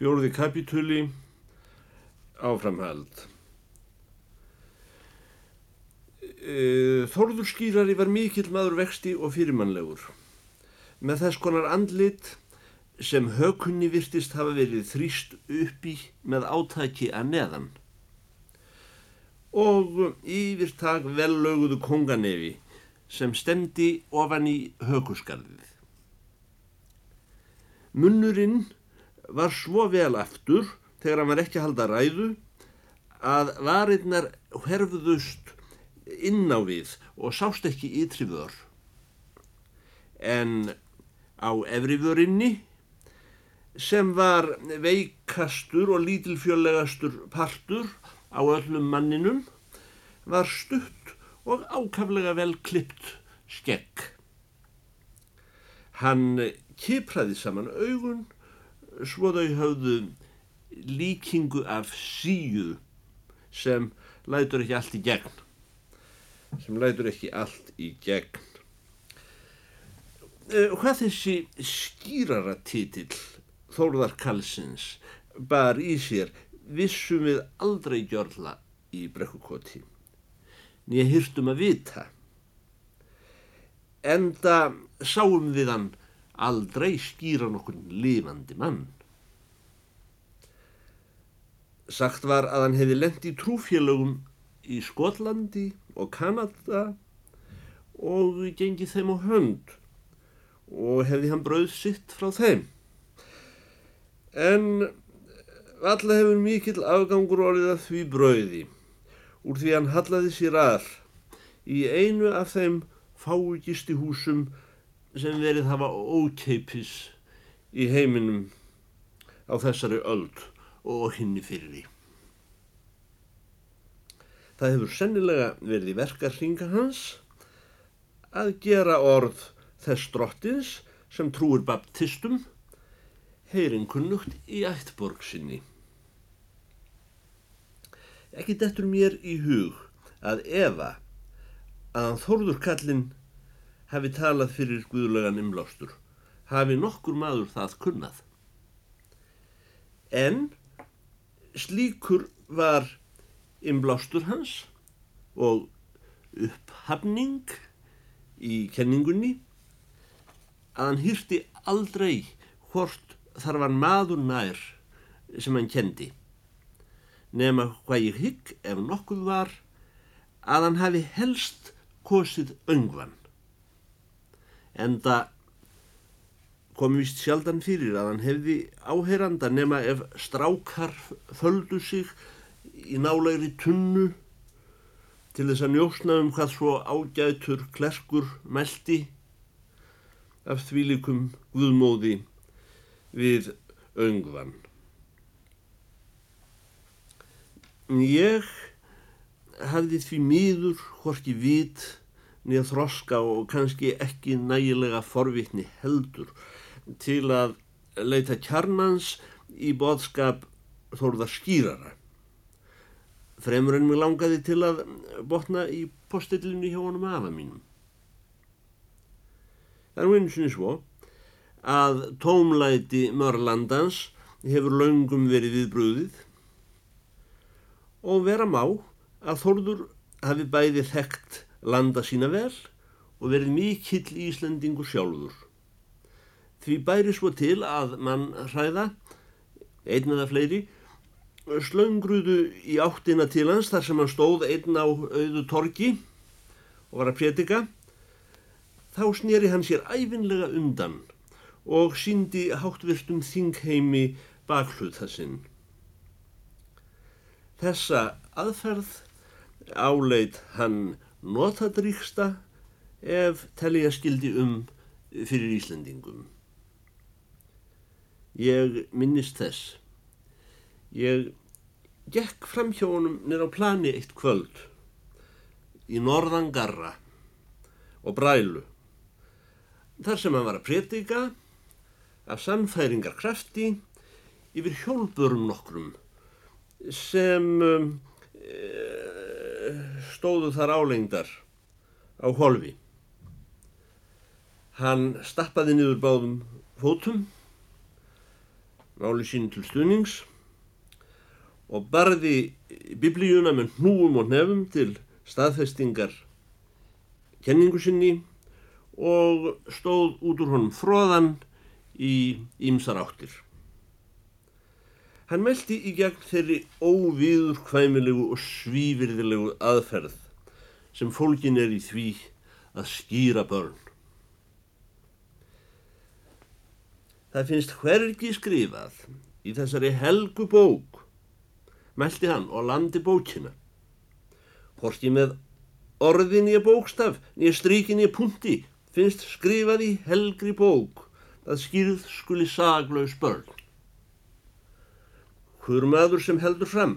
Fjóruði kapitúli áframhald. E, Þorður skýrari var mikill maður vexti og fyrirmannlegur. Með þess konar andlit sem hökunni virtist hafa verið þrýst uppi með átæki að neðan. Og yfirtak vellauguðu konganefi sem stemdi ofan í hökuskarðið. Munnurinn var svo vel aftur þegar hann var ekki að halda ræðu að varirnar herfuðust inn á við og sást ekki ytri vör. En á efrivörinni sem var veikastur og lítilfjörlegastur partur á öllum manninum var stutt og ákaflega vel klippt skegg. Hann kipraði saman augun svo þau höfðu líkingu af síu sem lætur ekki allt í gegn. Sem lætur ekki allt í gegn. Uh, hvað þessi skýrara titill Þórðar Kalsins bar í sér vissum við aldrei gjörla í brekkukoti. Nýja hýrstum að vita. Enda sáum við hann aldrei skýra nokkur lifandi mann Sagt var að hann hefði lendt í trúfélögum í Skotlandi og Kanada og gengið þeim á hönd og hefði hann brauð sitt frá þeim. En alla hefur mikill afgangur orðið að því brauði úr því hann hallaði sér að í einu af þeim fáugisti húsum sem verið hafa ókeipis í heiminum á þessari öld og hinni fyrir því. Það hefur sennilega verið í verkarhinga hans að gera orð þess drottins sem trúir baptistum heyrinkunnugt í ættborg sinni. Ekki dettur mér í hug að Eva að hann þórður kallinn hafi talað fyrir Guðlögan umlástur, hafi nokkur maður það kunnað. En slíkur var inblástur hans og upphafning í kenningunni að hann hýrti aldrei hvort þar var maður nær sem hann kendi nema hvað ég hygg ef nokkuð var að hann hafi helst kosið öngvan enda kom vist sjaldan fyrir að hann hefði áheyranda nema ef strákar földu sig í nálegri tunnu til þess að njósna um hvað svo ágætur klerkur meldi af þvílikum guðmóði við öngvan. Ég hafði því mýður horki vit niður þroska og kannski ekki nægilega forvitni heldur til að leita kjarnans í boðskap þóruðar skýrara. Fremur en mér langaði til að botna í postillinu hjá honum afa mínum. Það er og svo að tómlæti mörlandans hefur laungum verið viðbröðið og vera má að Þórður hafi bæði þekkt landa sína vel og verið mikill Íslendingur sjálfur. Því bæri svo til að mann hræða, einn eða fleiri, slöngruðu í áttina til hans þar sem hann stóð einn á auðu torki og var að prétika. Þá snýri hann sér æfinlega undan og síndi háttvirtum þingheimi bakhlutða sinn. Þessa aðferð áleit hann notadríksta ef telja skildi um fyrir Íslandingum. Ég minnist þess. Ég gekk fram hjá honum nýra á plani eitt kvöld í norðan garra og brælu. Þar sem hann var að prétika af samfæringar krafti yfir hjólpurum nokkrum sem um, stóðu þar álengdar á holfi. Hann stappaði niður báðum fótum máli sín til stuðnings og barði biblíuna með hnúum og nefum til staðfestingar kenningu sinni og stóð út úr honum fróðan í ýmsar áttir. Hann meldi í gegn þeirri óvíður kvæmilegu og svívirðilegu aðferð sem fólkin er í því að skýra börn. Það finnst hvergi skrifað í þessari helgu bók, meldi hann og landi bókina. Hvorki með orðin í bókstaf, nýja stríkin í punti, finnst skrifað í helgri bók að skýrð skuli saglaus börn. Hver maður sem heldur fram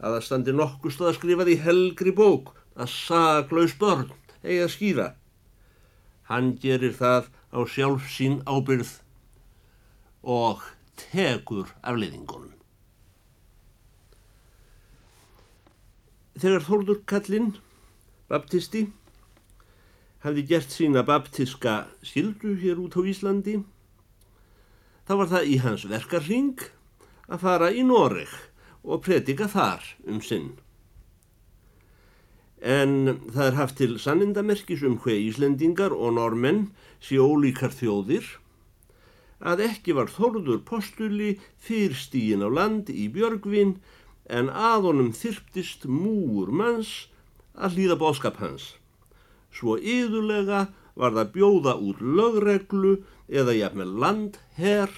að það standi nokkuð stóð að skrifa því helgri bók að saglaus börn eigi að skýra. Hann gerir það á sjálf sín ábyrð og tekur afleiðingunum. Þegar Þórður Kallinn, baptisti, hafði gert sína baptiska skildu hér út á Íslandi, þá var það í hans verkarring að fara í Noreg og predika þar um sinn. En það er haft til sannindamerkis um hver Íslendingar og normenn sé ólíkar þjóðir að ekki var þorður postuli fyrstígin á land í Björgvin en að honum þyrptist múur manns að hlýða bóðskap hans. Svo yðurlega var það bjóða út lögreglu eða jafnveg landherr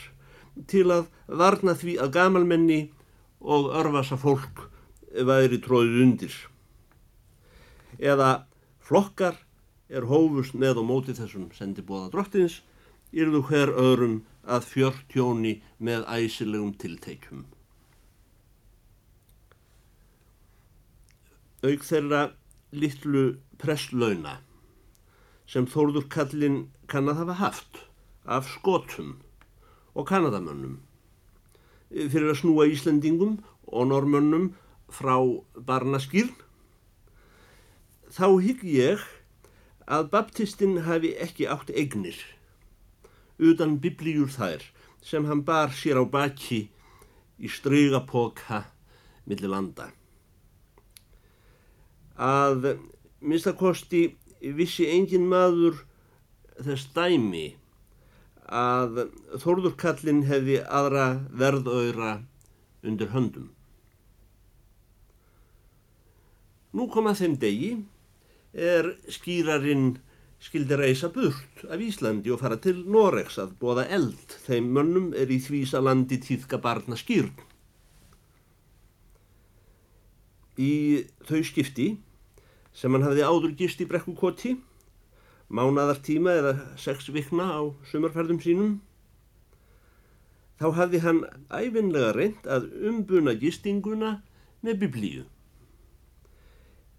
til að varna því að gamalmenni og örfasa fólk væri tróðið undir. Eða flokkar er hófust með og móti þessum sendibóða drottins yrðu hver öðrum að fjörtjóni með æsilegum tilteikum. Aug þeirra litlu presslauna sem Þórður Kallin kann að hafa haft af skotum og kanadamönnum. Fyrir að snúa Íslandingum og normönnum frá barnaskýrn þá hygg ég að baptistinn hafi ekki átt eignir utan biblíur þær sem hann bar sér á baki í strygapóka millir landa. Að minnstakosti vissi engin maður þess dæmi að Þórðurkallin hefði aðra verðauðra undir höndum. Nú kom að þeim degi er skýrarinn skildi reysa burt af Íslandi og fara til Noregs að bóða eld þeim mönnum er í þvísa landi tíðka barna skýrn. Í þau skipti sem hann hafði áður gist í brekkukoti mánadartíma eða sex vikna á sumarferðum sínum þá hafði hann æfinlega reynd að umbuna gistinguna með biblíu.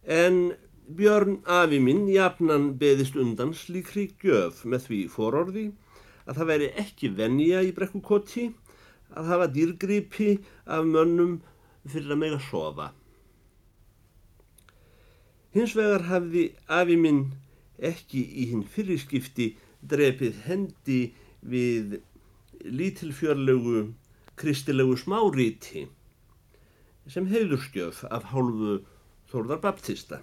En Björn afi minn jafnan beðist undan slíkri gjöf með því fororði að það væri ekki venja í brekkukoti að hafa dýrgripi af mönnum fyrir að mega sofa. Hins vegar hafði afi minn ekki í hinn fyrirskipti drefið hendi við lítilfjörlegu kristilegu smáríti sem heiðurskjöf af hálfu Þórðar Baptista.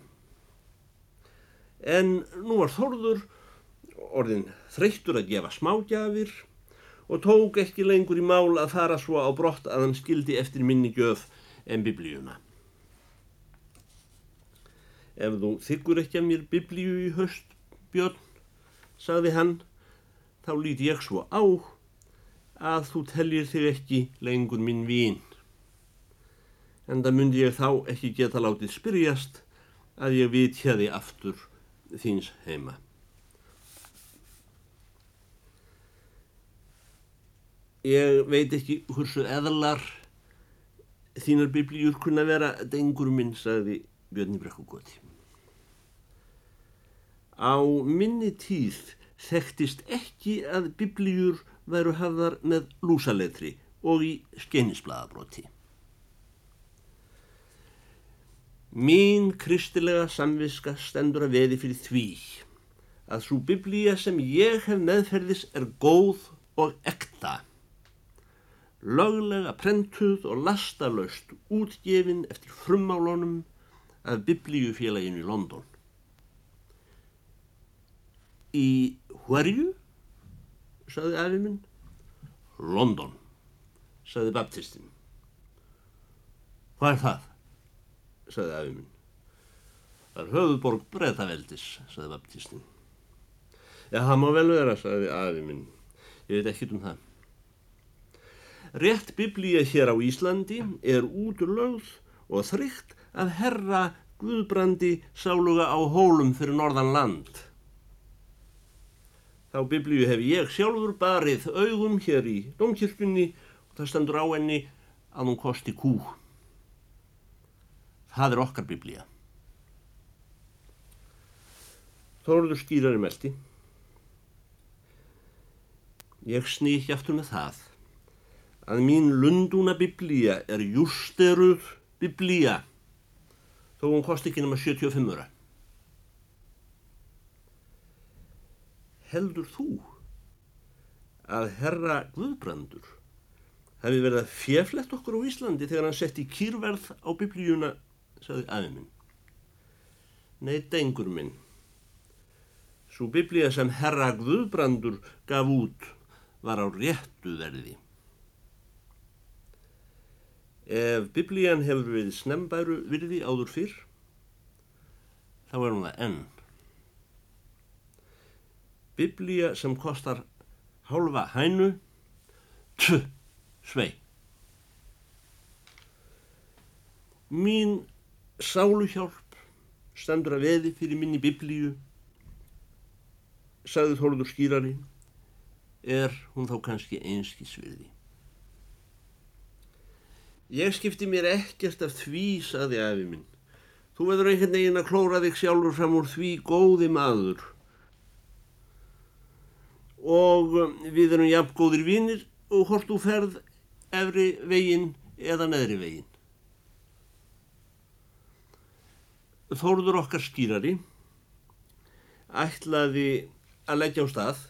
En nú var Þórður orðin þreyttur að gefa smágjafir og tók ekki lengur í mál að fara svo á brott að hann skildi eftir minni gjöf en biblíuna. Ef þú þykkur ekki að mér biblíu í höst, Björn, sagði hann, þá líti ég svo á að þú tellir þig ekki lengur minn vín. En það myndi ég þá ekki geta látið spyrjast að ég vitjaði aftur þíns heima. Ég veit ekki hversu eðlar þínar biblíur kunna vera dengur minn, sagði Björn í brekkugoti. Á minni tíð þekktist ekki að biblíur væru hafðar með lúsaletri og í skenisbladabróti. Mín kristilega samviska stendur að veði fyrir því að svo biblía sem ég hef meðferðis er góð og ekta. löglega prentuð og lastalöst útgefin eftir frummálunum af biblíufélaginu í London. Í hverju? saði afi minn. London, saði baptistin. Hvað er það? saði afi minn. Það er höfuborg breytaveldis, saði baptistin. Já, það má vel vera, saði afi minn. Ég veit ekkit um það. Rétt biblía hér á Íslandi er útlögð og þrygt að herra Guðbrandi sáluga á hólum fyrir norðan land. Þá biblíu hef ég sjálfur barið augum hér í domkirkjunni og það stendur á henni að hún kosti kú. Það er okkar biblía. Þóruður skýrar í meldi. Ég sník aftur með það að mín lundúna biblía er jústeruð biblía þó hún kosti ekki nema 75 öra. Heldur þú að herra Guðbrandur hefði verið að fjeflett okkur á Íslandi þegar hann sett í kýrverð á biblíuna, sagði aðeins minn. Nei, dengur minn. Svo biblía sem herra Guðbrandur gaf út var á réttu verði. Ef biblían hefur við snembæru virði áður fyrr, þá er hún það enn. Biblía sem kostar hálfa hænu, tfu, svei. Mín sáluhjálp stendur að veði fyrir minni biblíu, sagði Þóruður skýrari, er hún þá kannski einskísvirði. Ég skipti mér ekkert af því, saði afi minn. Þú veður einhvern veginn að klóra þig sjálfur fram úr því góði maður. Og um, við erum jafn góðir vinnir og hvort þú ferð efri veginn eða neðri veginn. Þóruður okkar skýrari ætlaði að leggja á stað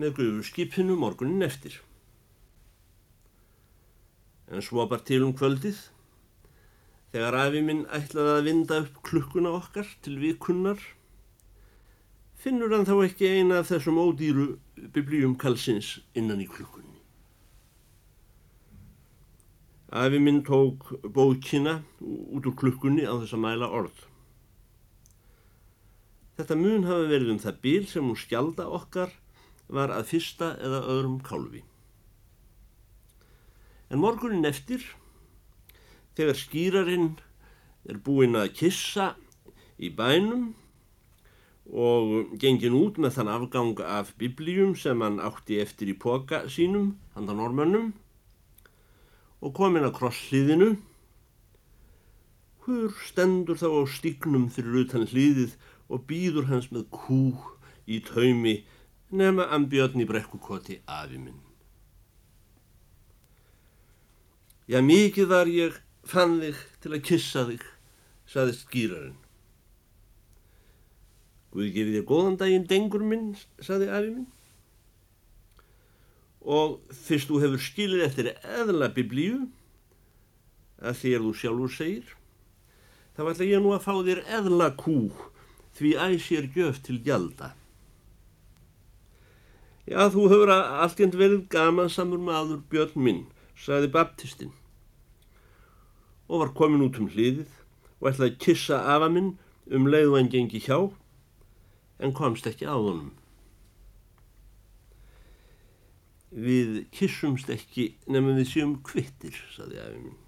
með guðurskipinu morgunin eftir en svo bara til um kvöldið þegar afi minn ætlaði að vinda upp klukkuna okkar til vikunnar finnur hann þá ekki eina af þessum ódýru biblíum kalsins innan í klukkunni. Afi minn tók bókina út úr klukkunni á þess að mæla orð. Þetta mun hafa verið um það bíl sem hún skjalda okkar var að fyrsta eða öðrum kálfi. En morgunin eftir, þegar skýrarinn er búinn að kissa í bænum og gengin út með þann afgang af biblíum sem hann átti eftir í póka sínum, handan ormannum, og komin að krosslíðinu, hver stendur þá á stígnum fyrir utan hlýðið og býður hans með kú í taumi nema ambjörn í brekkukoti afi minn. Já, mikið var ég fann þig til að kissa þig, saði skýrarinn. Guði gefið þér góðan daginn, dengur minn, saði afi minn. Og fyrst þú hefur skilið eftir eðla biblíu, að þér þú sjálfur segir, þá ætla ég nú að fá þér eðla kú, því æsir gjöf til gjalda. Já, þú hefur alltjent verið gaman samur maður björn minn, saði baptistinn og var komin út um hliðið og ætlaði að kissa afa minn um leið og hann gengi hjá en komst ekki á honum. Við kissumst ekki nefnum við séum kvittir, saði afi minn.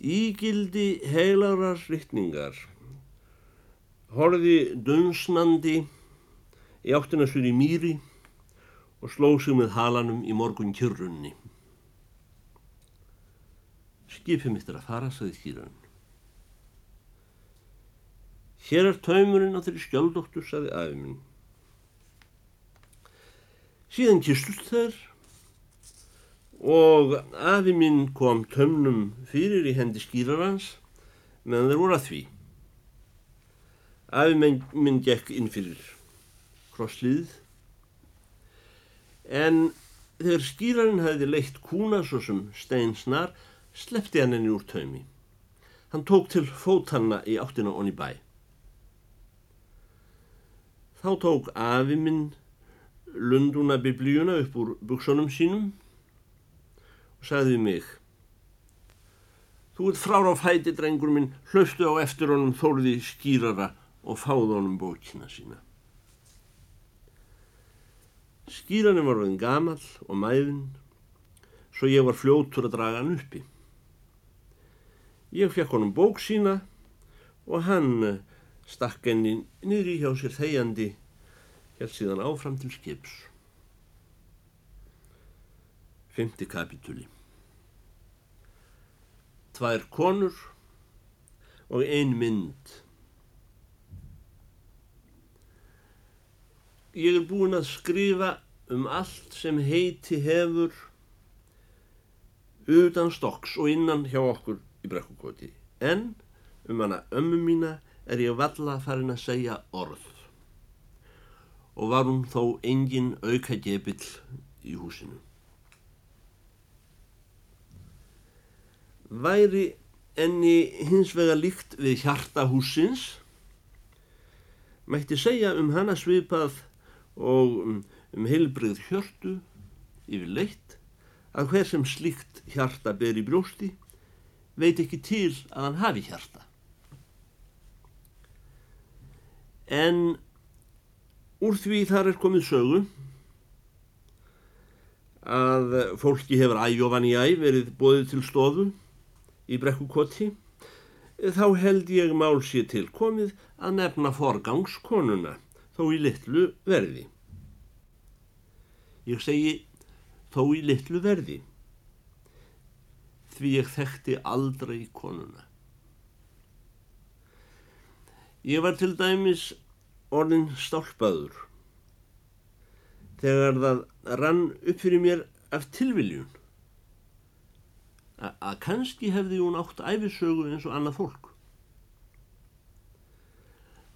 Ígildi heilarar rittningar horfi dunsnandi í áttina sur í mýri og slóð sig með halanum í morgun kjörrunni. Skipið mitt er að fara, saði skýran. Hér er taumurinn á þeirri skjöldóttur, saði afi minn. Síðan kistust þær og afi minn kom taumnum fyrir í hendi skýrarans meðan þeir voru að því. Afi minn gekk inn fyrir krosslið en þegar skýrarinn hefði leitt kúna svo sem steinsnar, sleppti hann henni úr taumi. Hann tók til fótanna í áttina onni bæ. Þá tók afi minn lunduna biblíuna upp úr buksunum sínum og sagði mig Þú ert frára á fæti, drengur minn, hlaustu á eftir honum þóriði skýrara og fáð honum bókina sína. Skýranum var hann gamal og mæðin, svo ég var fljótur að draga hann uppi. Ég fekk honum bók sína og hann stakk henni niður í hjá sér þegjandi, held síðan áfram til skips. Fymti kapitúli Tvær konur og ein mynd. Ég er búin að skrifa um allt sem heiti hefur utan stokks og innan hjá okkur í brekkukoti. En um hana ömmu mína er ég valla farin að segja orð. Og var hún þó engin auka gebill í húsinu. Væri enni hins vega líkt við hjarta húsins, mætti segja um hana svipað og um, um heilbrið hjörtu yfir leitt að hver sem slíkt hjarta ber í brjósti veit ekki til að hann hafi hjarta. En úr því þar er komið sögu að fólki hefur æjofan í æ verið bóðið til stofu í brekkukoti þá held ég mál sér til komið að nefna forgangskonuna þó í litlu verði. Ég segi þó í litlu verði, því ég þekkti aldrei konuna. Ég var til dæmis orðin stálpaður þegar það rann upp fyrir mér af tilviljun að kannski hefði hún átt æfisögu eins og annað fólk.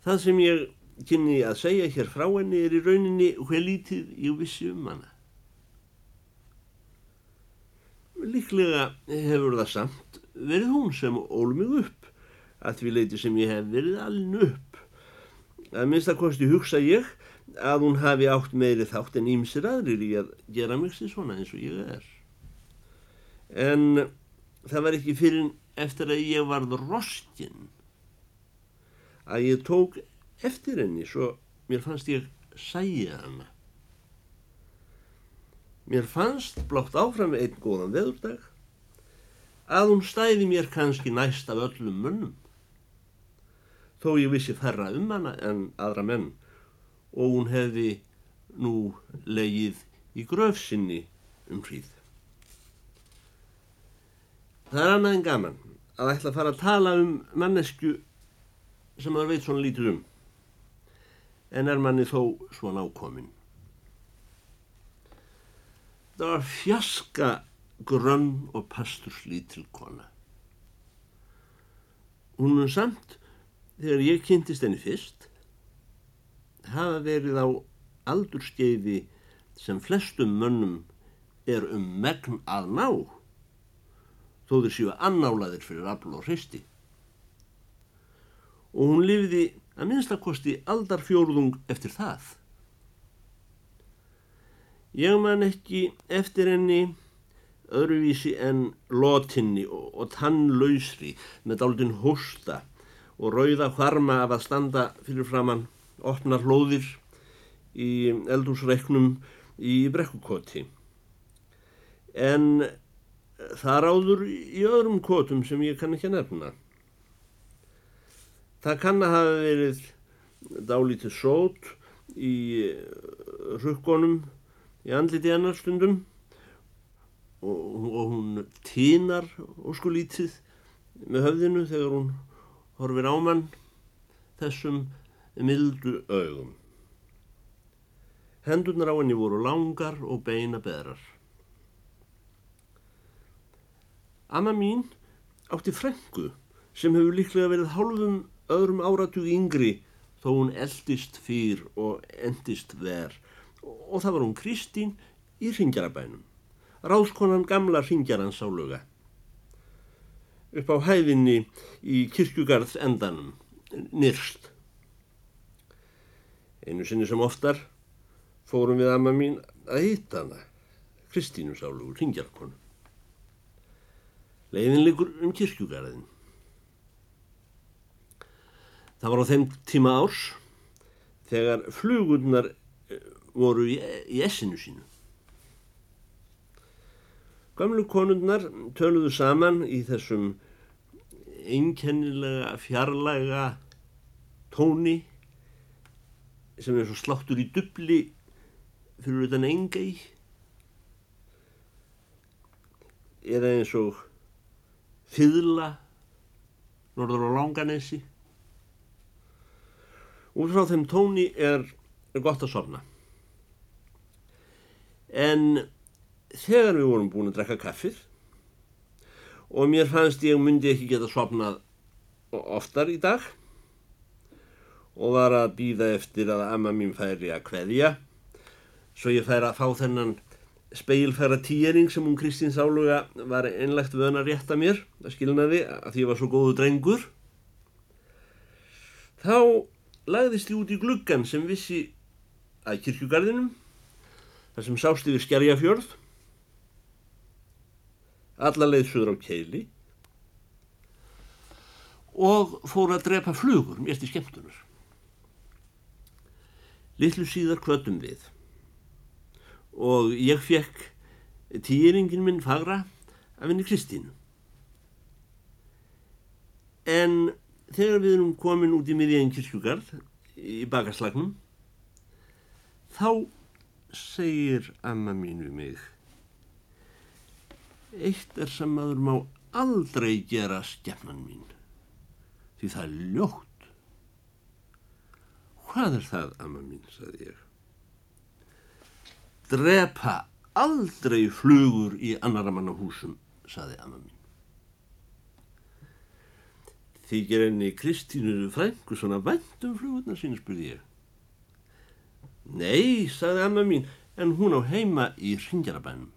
Það sem ég kynni að segja hér frá henni er í rauninni hver lítið ég vissi um hana. Líklega hefur það samt verið hún sem ól mig upp að því leiti sem ég hef verið alveg upp. Að minnst að kosti hugsa ég að hún hafi átt meiri þátt en ímsir aðrir í að gera mig sér svona eins og ég er. En það var ekki fyrir eftir að ég varð rostinn að ég tók eftir henni svo mér fannst ég sæja hana. Mér fannst blátt áfram einn góðan veðurdag að hún stæði mér kannski næst af öllum munnum. Þó ég vissi færra um hana en aðra menn og hún hefði nú leið í gröfsinni um hríð. Það er annað en gaman að ætla að fara að tala um mannesku sem maður veit svona lítið um en er manni þó svona ákomin. Það var fjaska grönn og pasturslítil kona. Hún mun samt, þegar ég kynntist henni fyrst, hafa verið á aldurskeiði sem flestum mönnum er um megn að ná, þó þeir séu annálaðir fyrir afl og hristi. Og hún lifiði að minnstakosti aldarfjórðung eftir það. Ég man ekki eftir henni öðruvísi en lotinni og, og tannlausri með daldinn hósta og rauða hvarma af að standa fyrir framann opnar hlóðir í eldúsreiknum í brekkukoti. En það ráður í öðrum kotum sem ég kann ekki að nefna. Það kann að hafa verið dálítið sót í rukkonum í andliti hennar stundum og, og hún tínar óskulítið með höfðinu þegar hún horfir ámann þessum mildu augum. Hendurnar á henni voru langar og beina beðrar. Amma mín átti frengu sem hefur líklega verið hálfum öðrum áratug yngri þó hún eldist fyrr og endist ver og það var hún Kristín í ringjarabænum. Ráðskonan gamla ringjarans á luga. Upp á hæðinni í kirkjugarðs endanum, nýrst. Einu sinni sem oftar fórum við amma mín að hitta hana, Kristínu sálugur, ringjarkonu. Leiðin likur um kirkjugarðin. Það var á þeim tíma árs þegar flugurnar eh, voru í essinu sínu. Gamlu konundnar töluðu saman í þessum einkennilega fjarlæga tóni sem er svo sláttur í dubli fyrir utan enga í eða eins og fyrla norður á Langanesi Út frá þeim tóni er gott að sofna. En þegar við vorum búin að drekka kaffið og mér fannst ég myndi ekki geta sofnað oftar í dag og var að býða eftir að amma mín færi að kveðja. Svo ég færi að fá þennan speilfæra týjering sem hún Kristín Sáluga var einlegt vöna að mér að skilnaði að því ég var svo góðu drengur. Þá lagðist ég út í gluggan sem vissi að kirkjugarðinum þar sem sást yfir skerjafjörð alla leið söður á keili. Og fór að drepa flugur mér til skemmtunar litlu síðar kvötum við. Og ég fekk týringin minn fagra af henni Kristínu. En þegar við erum komin út í miðjægin kirkjugarð í bakaslagnum þá segir amma mín við mig eitt er sem maður má aldrei gera skefnan mín því það er ljótt hvað er það amma mín sagði ég drepa aldrei flugur í annara manna húsum sagði amma mín Þykir henni Kristínu frængu svona vendum flugurnar sín, spurði ég. Nei, sagði amma mín, en hún á heima í ringjarabænum.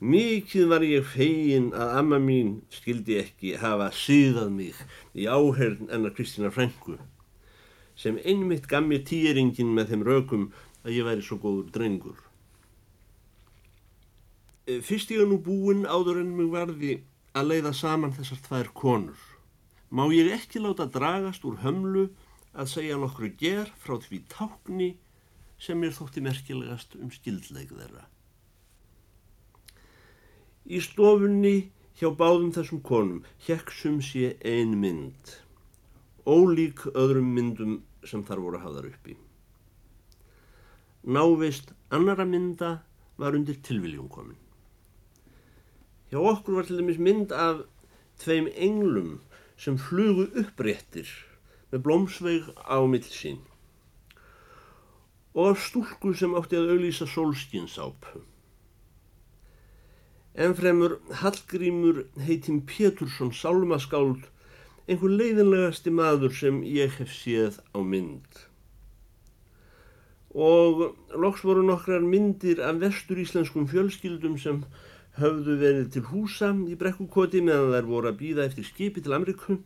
Mikið var ég fegin að amma mín skildi ekki hafa síðað mig í áherðn enna Kristína frængu, sem einmitt gaf mér týringin með þeim rökum að ég væri svo góður drengur. Fyrst ég er nú búinn áður en mig varði að leiða saman þessar tvær konur. Má ég ekki láta dragast úr hömlu að segja nokkru ger frá því tákni sem mér þótti merkilegast um skildleik þeirra. Í stofunni hjá báðum þessum konum hjekksum sé ein mynd, ólík öðrum myndum sem þar voru hafðar uppi. Návist annara mynda var undir tilviljum komin. Hjá okkur var til dæmis mynd af tveim englum sem flugu uppréttir með blómsveig á millsín og stúlku sem átti að auðlýsa sólskinsápu. Ennfremur Hallgrímur heitim Pétursson sálmaskáld einhver leiðinlegasti maður sem ég hef séð á mynd. Og loks voru nokkrar myndir af vestur íslenskum fjölskyldum sem höfðu verið til húsa í brekkukoti meðan þær voru að býða eftir skipi til Amriku.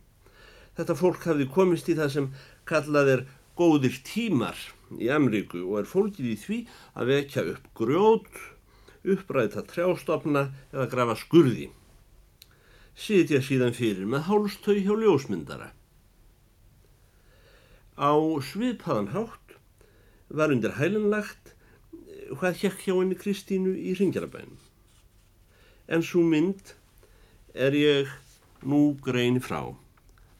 Þetta fólk hafði komist í það sem kallað er góðir tímar í Amriku og er fólkið í því að vekja upp grjót, uppræta trjástofna eða grafa skurði. Sitja síðan fyrir með hálstöy hjá ljósmyndara. Á sviðpaðan hátt var undir hælinlagt hvað hjekk hjá henni Kristínu í Ringjarabænum en svo mynd er ég nú grein frá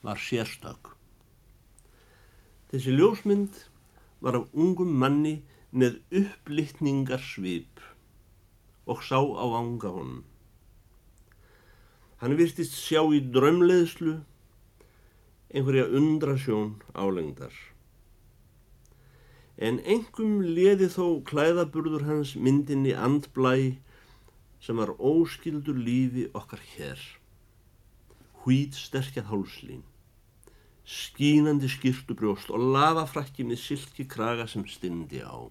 var sérstök. Þessi ljósmynd var af ungum manni með upplittningar svip og sá á ánga honum. Hann virtist sjá í drömleðslu einhverja undrasjón álengdar. En engum leði þó klæðaburður hans myndinni andblæ sem var óskildur lífi okkar hér. Hvít sterkjað hálslín, skínandi skýrtu brjóst og lafafrakki með silki kraga sem stindi á.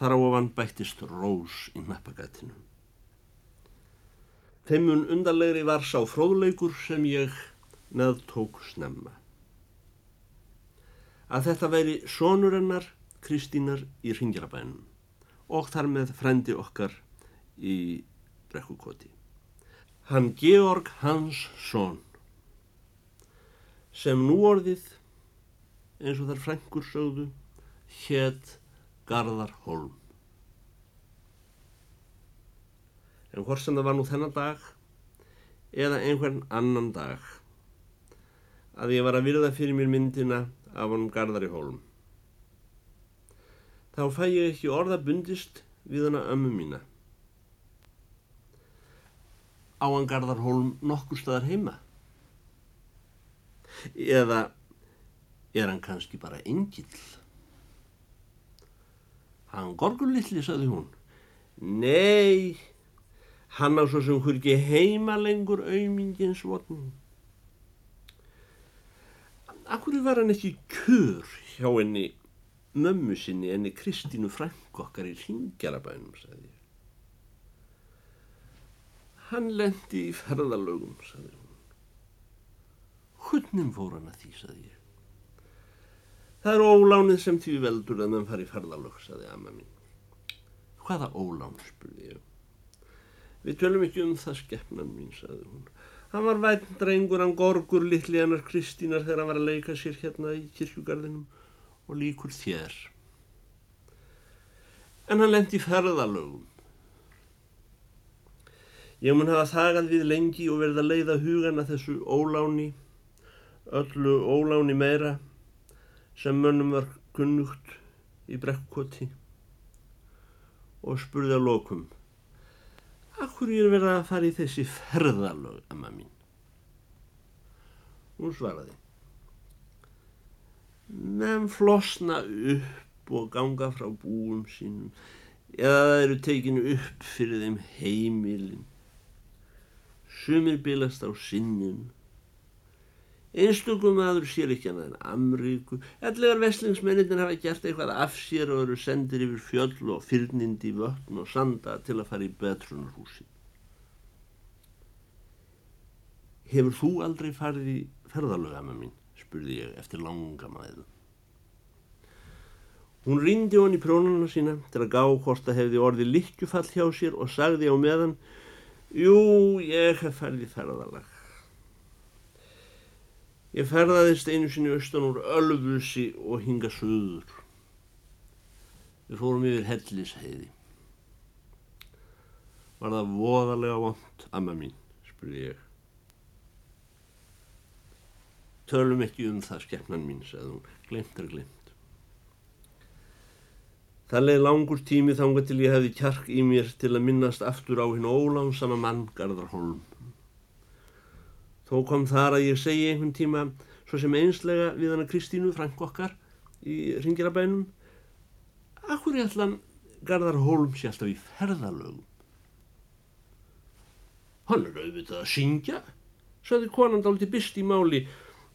Þar á ofan bættist rós í nappagætinu. Þeimun undarlegri var sá fróðleikur sem ég neðtók snemma. Að þetta væri sonurennar Kristínar í Ringjarabænum og þar með frendi okkar í brekkukoti. Hann Georg Hansson sem nú orðið eins og þar frængur sögðu hétt Garðar Holm. En hvort sem það var nú þennan dag eða einhvern annan dag að ég var að virða fyrir mér myndina af honum Garðari Holm. Þá fæ ég ekki orða bundist við hana ömmu mína. Á hann Garðar Holm nokkur staðar heima? Eða er hann kannski bara engill? Hann gorgulilli, saði hún. Nei, hann á svo sem hún ekki heima lengur auðmingins votn. Akkur var hann ekki kjör hjá henni mömmu sinni enni Kristínu Frankokkar í Ringjarabænum, saði ég. Hann lendi í ferðalögum, saði hún. Hunnum fór hann að því, saði ég. Það er ólánið sem því veldur að mann fari ferðalög, saði amma mín. Hvaða ólán, spurði ég. Við tölum ekki um það skeppnan mín, saði hún. Hann var vænt drengur, hann gorgur litli hennar Kristínar þegar hann var að leika sér hérna í kirkjugarðinum og líkur þér. En hann lendi ferðalögum. Ég mun hafa þagað við lengi og verið að leiða hugana þessu óláni, öllu óláni meira sem mönnum var kunnugt í brekkoti og spurði að lokum Akkur ég er verið að fara í þessi ferðalög, amma mín? Hún svaraði Menn flosna upp og ganga frá búum sínum eða það eru tekinu upp fyrir þeim heimilin Sumir bilast á sinninu Einstökum aður sér ekki annað en Amríku. Ellegar veslingsmenninir hafa gert eitthvað af sér og eru sendir yfir fjöll og fyrnindi vötn og sanda til að fara í betrunarhúsi. Hefur þú aldrei farið í ferðalögama mín? spurði ég eftir langa maður. Hún rindi hon í prónuna sína til að gá hvort það hefði orðið likkjufall hjá sér og sagði á meðan Jú, ég hef farið í ferðalag. Ég ferðaðist einu sinni austan úr Ölfusi og hinga söður. Við fórum yfir hellisheiði. Var það voðalega vond, amma mín, spurði ég. Tölum ekki um það, skeppnan mín, sagði hún. Glemt er glemt. Það leið langur tími þánga til ég hefði kjark í mér til að minnast aftur á hinn ólánsama mann Garðarholm. Þó kom þar að ég segi einhvern tíma svo sem einslega við hana Kristínu Frank okkar í Ringirabænum Akkur ég ætlan Garðar Holm sé alltaf í ferðalögum? Hann er auðvitað að syngja saði konan dálti byrst í máli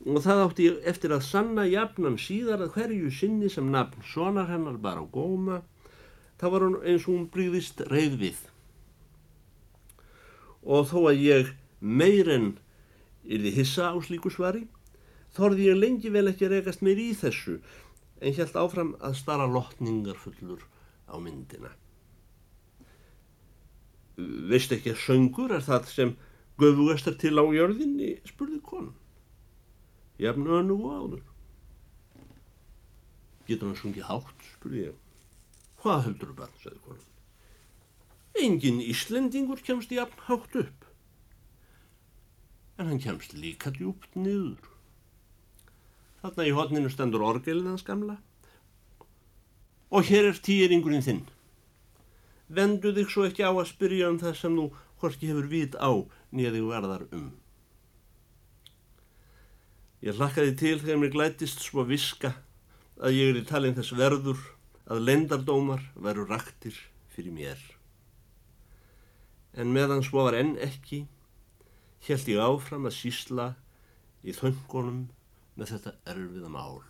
og það átti eftir að sanna jafnan síðar að hverju sinni sem nafn sonar hennar bara á góma. Þá var hún eins og hún bríðist reyð við. Og þó að ég meir en Yrði hissa á slíku svari? Þorði ég lengi vel ekki að rekast mér í þessu en helt áfram að stara lotningar fullur á myndina. Veist ekki að söngur er það sem göfugastar til á jörðinni, spurði konan. Jafn önu og áður. Getur hann sungið hátt, spurði ég. Hvað heldur þú bara, sagði konan. Engin Íslendingur kemst jafn hátt upp en hann kemst líka djúpt niður. Þarna í hodninu stendur orgelin hans gamla og hér er týringurinn þinn. Vendu þig svo ekki á að spyrja um það sem þú hvorki hefur vit á nýðið verðar um. Ég hlakkaði til þegar mér glætist svo viska að ég er í talin þess verður að lendardómar veru raktir fyrir mér. En meðan svo var enn ekki held ég áfram að sísla í þöngunum með þetta erfiða mál.